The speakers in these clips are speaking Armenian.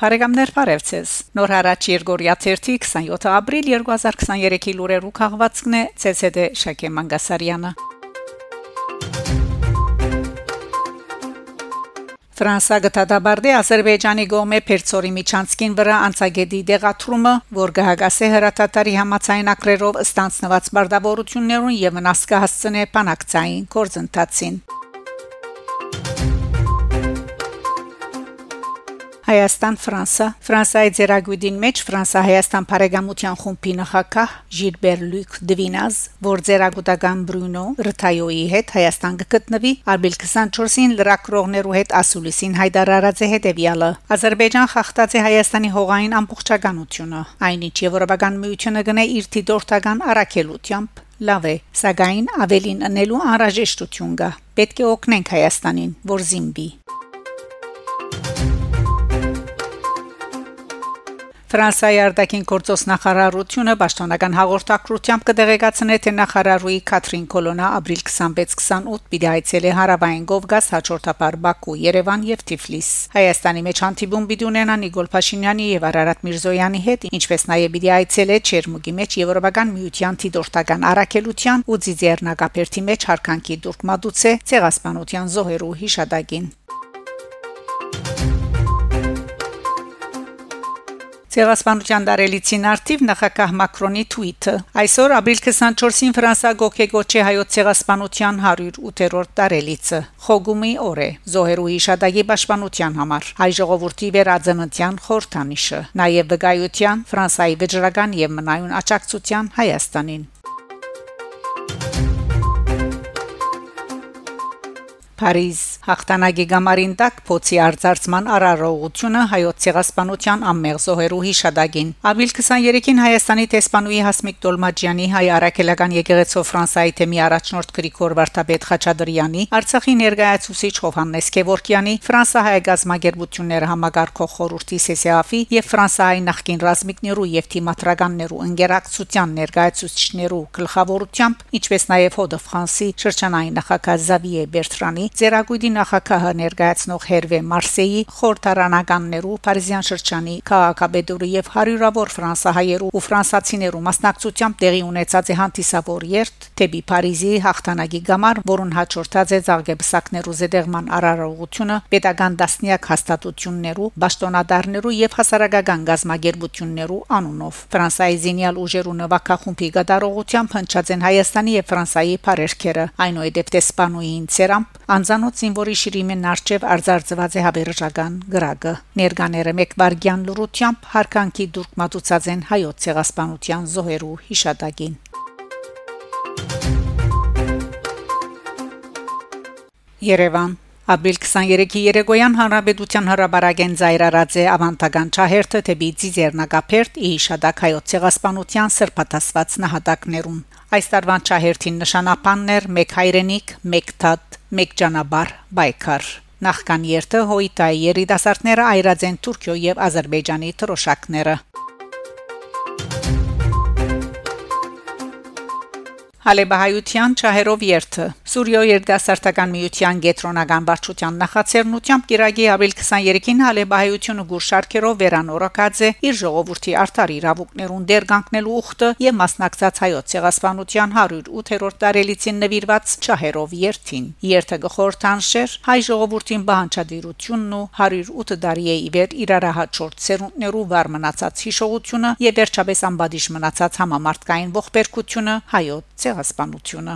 Բարեկամներ Փարեվցես Նոր հարաճ Երգորիա 27 ապրիլ 2023-ի լուրերու քաղվածքն է ՑՍԴ Շակե Մանգասարյանը Ֆրանսա գտադաբարդի Ադրբեջանի գոմե Պերցորի միջանցքին վրա անցագետի դեղատրումը, որ գահագասե հրատատարի համացայնակրերով ստանցնված բարդավորություններուն եւ վնաս կհասցնե բանակցային կորձընթացին Հայաստան-Ֆրանսա Ֆրանսայի ձերագույդին մեջ Ֆրանսա-Հայաստան բարեկամության խումբի նախակահ Ժիլբեր Լյուկ Դվինազ, որ ձերագուտական Բրունո Ռթայոյի հետ Հայաստան կգտնվի ապրիլ 24-ին լրակրողներու հետ ասուլիսին հայտարարած է հետևյալը. Ադրբեջան խախտած է Հայաստանի հողային ամբողջականությունը, այնինչ Եվրոպական միությունը գնե իր դիտորդական առաքելությամբ լավ է, սակայն ավելին անելու անհրաժեշտություն կա։ Պետք է օգնենք Հայաստանին, որ զինվի։ Ֆրանսիայի արտաքին գործոս նախարարությունը պաշտոնական հաղորդակցությամբ կդեղեկացնե թե նախարարուի Կատրին Կոլոնա ապրիլ 26-28 պիտի այցելի հարավային Կովկաս հաջորդաբար Բաքու, Երևան եւ Թիֆլիս։ Հայաստանի մեջ հանդիպում պիտի ունենա Նիկոլ Փաշինյանի եւ Արարատ Միրզոյանի հետ, ինչպես նաեւ պիտի այցելե Չերմուգի մեջ Եվրոպական միության դիտորդական առաքելության ու Ձիձեռնակապերտի մեջ հարկանքի դուրք մատուցե ցեղասպանության զոհերու հիշադակին։ Ցեղասպանության դարելիցին արդիվ նախագահ Մակրոնի թվիթը այսօր ապրիլ 24-ին Ֆրանսա գոկեգոչի հայոց ցեղասպանության 108-րդ դարելիցը խոգումի օր է զոհերու հիշադակի պաշտպանության համար հայ ժողովրդի վերածննդյան խորհրդանիշը նաև վկայության Ֆրանսայի վճռական եւ մնայուն աջակցության Հայաստանին Փարիզ հաղթանակի գամարին տակ փոցի արձարծման արարողությունը հայոց ցեղասպանության ամմեղ զոհերու հիշադակին ապրիլ 23-ին Հայաստանի տեսփանուի Հասմիկ Դոլմաջյանի հայ արաքելական եկեղեցու Ֆրանսայի թեմի առաջնորդ Գրիգոր Վարդապետ Խաչատրյանի Արցախի ներկայացուցիչ Հովհաննես Քևորքյանի Ֆրանսահայ գազագերբությունները համագարկող խորհրդի սեսիաֆի եւ Ֆրանսահայ նախկին ռազմիկներու եւ թիմատրականներու ընկերակցության ներկայացուցիչներու գլխավորությամբ ինչպես նաեւ Հոդը Ֆրանսի շրջանային նախագահ Զավիե Բերտրանի Ձերագույդի նախագահը ներկայացնող Հերվե Մարսեի խորհրդարանականներու Փարիզյան շրջանի քաղաքաբեդուրի եւ հարյուրավոր ֆրանսահայերու ու ֆրանսացիներու մասնակցությամբ տեղի ունեցած է հանդիսավոր երթ թեպի Փարիզի հաղթանակի գամար, որուն հաջորդած է ցաղգեբսակներու զեդեղման արարողությունը պետական դասնիակ հաստատություններու, ճշտոնադարներու եւ հասարակական գազագերբություններու անունով։ Ֆրանսայի զինյալ ուժերու նվակախումբի գդարողությամբ հնչած են Հայաստանի եւ Ֆրանսայի բարերքերը։ Այնուհետև տեսփանուին ցերամp անզանոթ զինվորի շիրիմեն արչև արձարծված է հավերժական գրագը ներկաները մեկ վարգյան լրությամբ հարկանքի դուրք մատուցած են հայոց ցեղասպանության զոհերու հիշատակին Երևան Ապրիլ 23-ի երեկոյան հանրապետության հրաբարագեն զայրարած է ավանտական ճահերթը թեպի Ձիզերնագապերտ իհիշադակ հայոց ցեղասպանության սրբաթասված նահատակներուն այս տարվան ճահերթին նշանապաններ մեկ հայրենիք մեկ թատ մեկ ճանապարհ բայկար նախքան երթը հոյտայի երիտասարդները այրած են Թուրքիո եւ Ադրբեջանի թրոշակները Հալեբահայության ճահերով երթը Սուրիո երդասարտական միության գետրոնական վարչության նախաձեռնությամբ Կիրագի ապրիլ 23-ին Հալեբահայությունը գուրշարքերով վերանորոգած է իր ժողովրդի արդար իրավունքներուն դերգանքնելու ուխտը եւ մասնակցած հայոց ցեղասպանության 108-րդ տարելիցին նվիրված ճահերով երթին երթը գխորթանշեր հայ ժողովրդին բանջադիրությունն ու 108 տարի է իվեր իրարահաճորդ սերունդներու վար մնացած հիշողությունը եւ վերջապես անբադիժ մնացած համամարտկային ողբերգությունը հայոց ցեղասպանությունը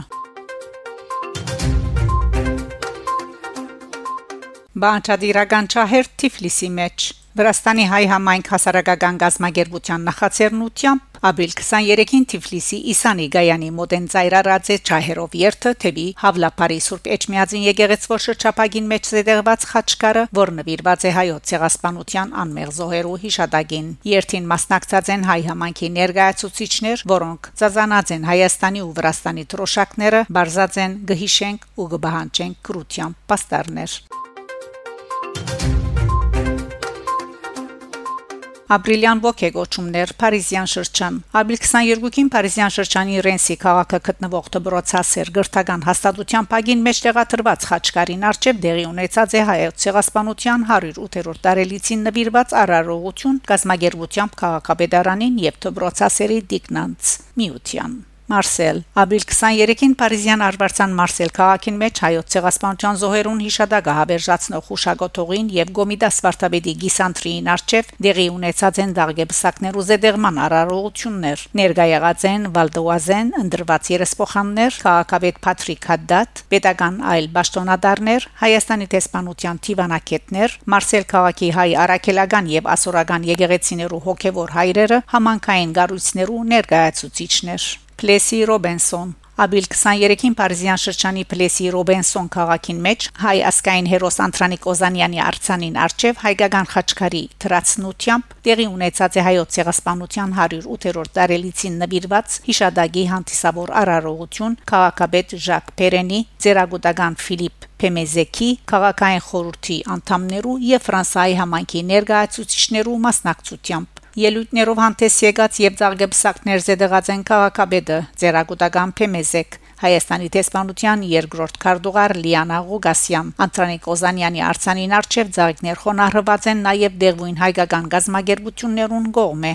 Բանչադիրական ճահեր Թիֆլիսի մեջ Վրաստանի հայ համայնք հասարակական գազագերբության նախաձեռնությամբ ապրիլ 23-ին Թիֆլիսի Իսանի Գայանի մոդեն ծայրարած է ճահերով երթը թեպի Հավլապարի Սուրբ Էջմիածին եկեղեցվոր շրջապագին մեջ զետեղված խաչկարը, որ նվիրված է հայոց ցեղասպանության անմեղ զոհերու հիշադակին։ Երթին մասնակցած են հայ համայնքի ներկայացուցիչներ, որոնք ծազանած են Հայաստանի ու Վրաստանի թրոշակները, բարձած են գհիշենք ու գբահանջենք կրությամբ պաստարներ։ ապրիլյան ոգեգոճումներ Փարիզյան շրջան ապրիլ 22-ին Փարիզյան շրջանի Ռենսի քաղաքը գտնվող դբրոցասեր գրթական հաստատության փագին մեջ տեղադրված խաչկարին արչև դեղի ունեցած է հայոց ցեղասպանության 108-րդ տարելիցին նվիրված արարողություն գազագերբությամբ քաղաքապետարանին եւ դբրոցասերի դիկնանց միության Մարսել Ապրիլ 23-ին Փարիզյան արվարձան Մարսել քաղաքին մեջ հայոց ցեղասպանության զոհերուն հիշադակը հավերժացնող հուշագոտողին եւ Գոմիդաս Վարդապետի գիսանտրիին արչեվ դեղի ունեցած են դաղգեբսակներ ու զեդեղման արարողություններ ներգայացած են Վալդոազեն ընդրված երեսփոխաններ քաղաքավետ Պատրիկ Հադդատ պետական այլ ճշտոնադարներ Հայաստանի տեսփանության Տիվանակետներ Մարսել քաղաքի հայ արաքելական եւ ասորական եկեղեցիներու հոգեվոր հայրերը համանքային գառույցներու ներկայացուցիչներ Պլեսի Ռոբենսոն Աբիլ 23-ին Փարիզյան շրջանի Պլեսի Ռոբենսոն քաղաքին մեջ հայ ասկային հերոս Անտրանիկ Օզանյանի արցանին արչև հայկական խաչքարի թրացնությամբ տեղի ունեցած է հայոց ցեղասպանության 108-րդ տարելիցին նվիրված հիշադակի հանդիսավոր արարողություն քաղաքապետ Ժակ Պերենի, ծերագուտական Ֆիլիպ Փեմեզեկի քաղաքային խորհրդի անդամներու եւ Ֆրանսիայի համայնքի ներկայացուցիչներու մասնակցությամբ ելույթներով հանդես եկած եւ ցաղգեբսակներ զեդեղած են քաղաքաբեդը ձերագուտական Փեմեզեկ Հայաստանի տեսփանության երկրորդ քարտուղար Լիանա Ղուգասյան Անտրանիկ Օզանյանի արցանին արչև ցաղիկներ խոնարհված են նաև դեղույն հայկական գազագերբություններուն գողմե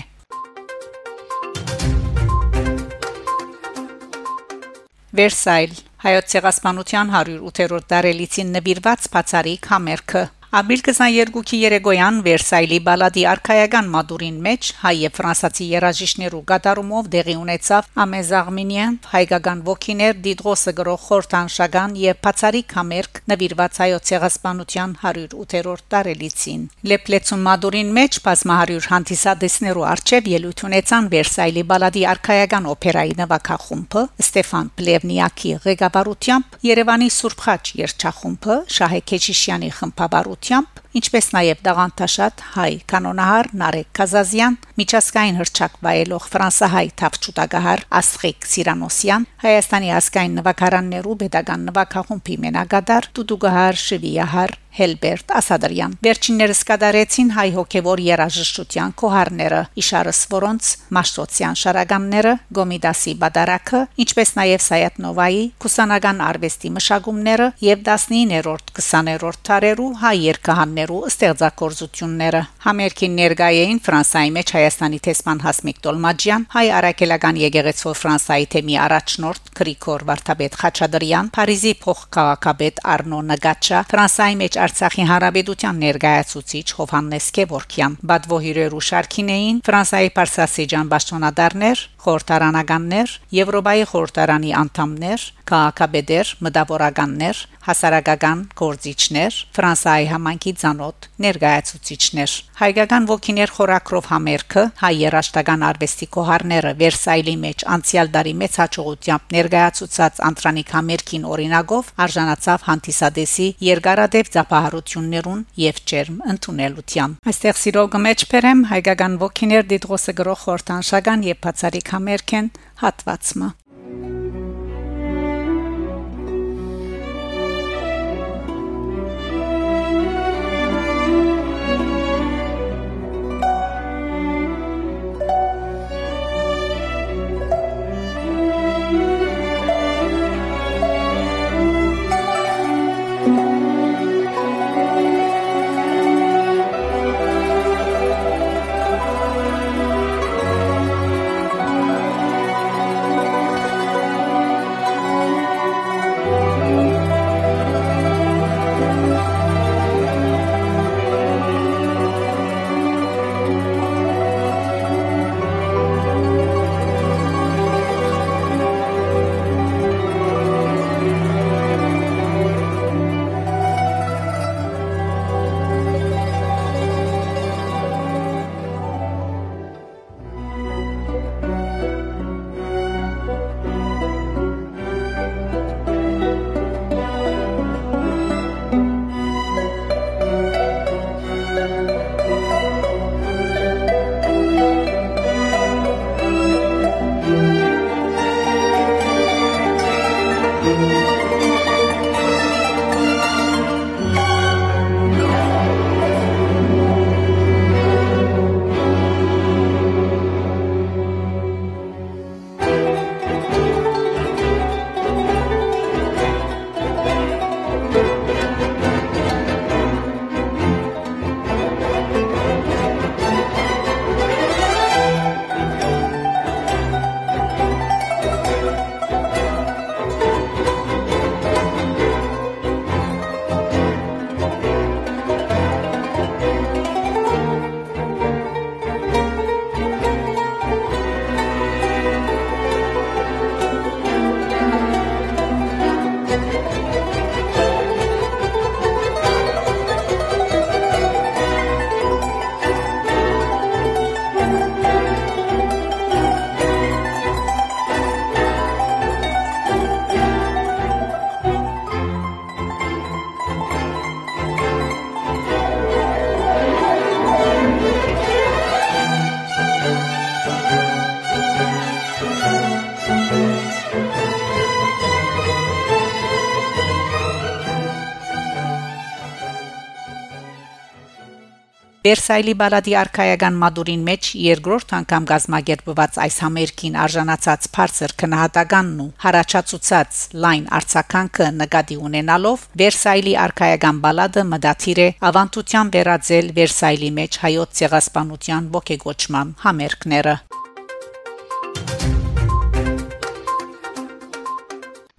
Վերսայլ. Հայոց ցեղասպանության 108-րդ տարելիցին նվիրված բացարիք համերգը Ապրիլ 22-ի երեգոյան Վերսայլի բալադի արխայական մադուրին մեջ հայ եւ ֆրանսացի երաժիշտներու գդարումով դեղի ունեցավ Ամեզաղմինյան հայկական ոգիներ Դիդրոսը գրող խորտանշական եւ բացարի կամերկ նվիրված հայոց ցեղասպանության 108-րդ տարելիցին Լեպլեցուն մադուրին մեջ բազմահարյուր հանդիսադեսներու արչեւ ելույթ ունեցան Վերսայլի բալադի արխայական օպերայի նվագախումբը Ստեփան Պլևնիակի ղեկավարությամբ Երևանի Սուրբ Խաչ երգչախումբը Շահե Քեչիշյանի խմբաբարությամբ ուղղությամբ ինչպես նաև դաղանտաշատ հայ կանոնահար Նարեկ Կազազյան, միջազգային հրճակ վայելող ֆրանսահայ թավչուտագահար Ասխիկ Սիրանոսյան, Հայաստանի ազգային նվագարաններու pedagogan նվագախումբի մենագադար Տուտուգահար Շվիահար Հելբերտ Ասադրյան վերջիններս կդարեցին հայ հոգևոր երաժշտության կոհարները իշարս որոնց Մաշտոցյան շարագամները Գոմիդասի բադարակը ինչպես նաև Սայատնովայի կուսանական արվեստի մշակումները եւ 19-րդ 20-րդ տարերու հայ երկհաններու ստեղծագործությունները համերգին ներկայ էին Ֆրանսայի մեջ Հայաստանի տեսփան Հասմիկ Տոլմաջյան հայ արաքելական եկեղեցու Ֆրանսայի թեմի առաջնորդ Գրիգոր Վարդապետ Խաչատրյան Փարիզի փոխքաղաքապետ Արնո Նգաչա Ֆրանսայի մեջ Արցախի Հանրապետության ներկայացուցիչ Հովհաննես Կևորքյան Բադվոհիրերու շարքին Ֆրանսայի Պարսասիջան ճշտոնադարներ խորհրդարանականներ, Եվրոպայի խորհրդարանի անդամներ, քաղաքաբեդեր, մտավորականներ, հասարակական գործիչներ, Ֆրանսիայի համանքի ցանոթ ներկայացուցիչներ։ Հայկական ոգիներ խորակրով համերգը հայ երաշտական արվեստի կոհարները Վերսայլի մեջ անցյալ տարի մեծ հաջողությամբ ներկայացուցած Անտրանիկ համերգին օրինակով արժանացավ հանդիսադեսի երկարադեպ ծափահարություններուն եւ ջերմ ընդունելության։ Այստեղ սիրո գմեջ բերեմ հայկական ոգիներ դիդրոսը գրող խորտանշական եւ բացարիք համերգեն հատվածը Վերսայլի բալադի արխայական մադուրին մեջ երկրորդ անգամ գազմագերբված այս համերգին արժանացած բարձր քնահատականն ու հարաճացուցած լայն արցականքը նկատի ունենալով Վերսայլի արխայական բալադը մդաթիր է ավանդության վերածել Վերսայլի մեջ հայոց ցեղասպանության ողեգոճման համերգները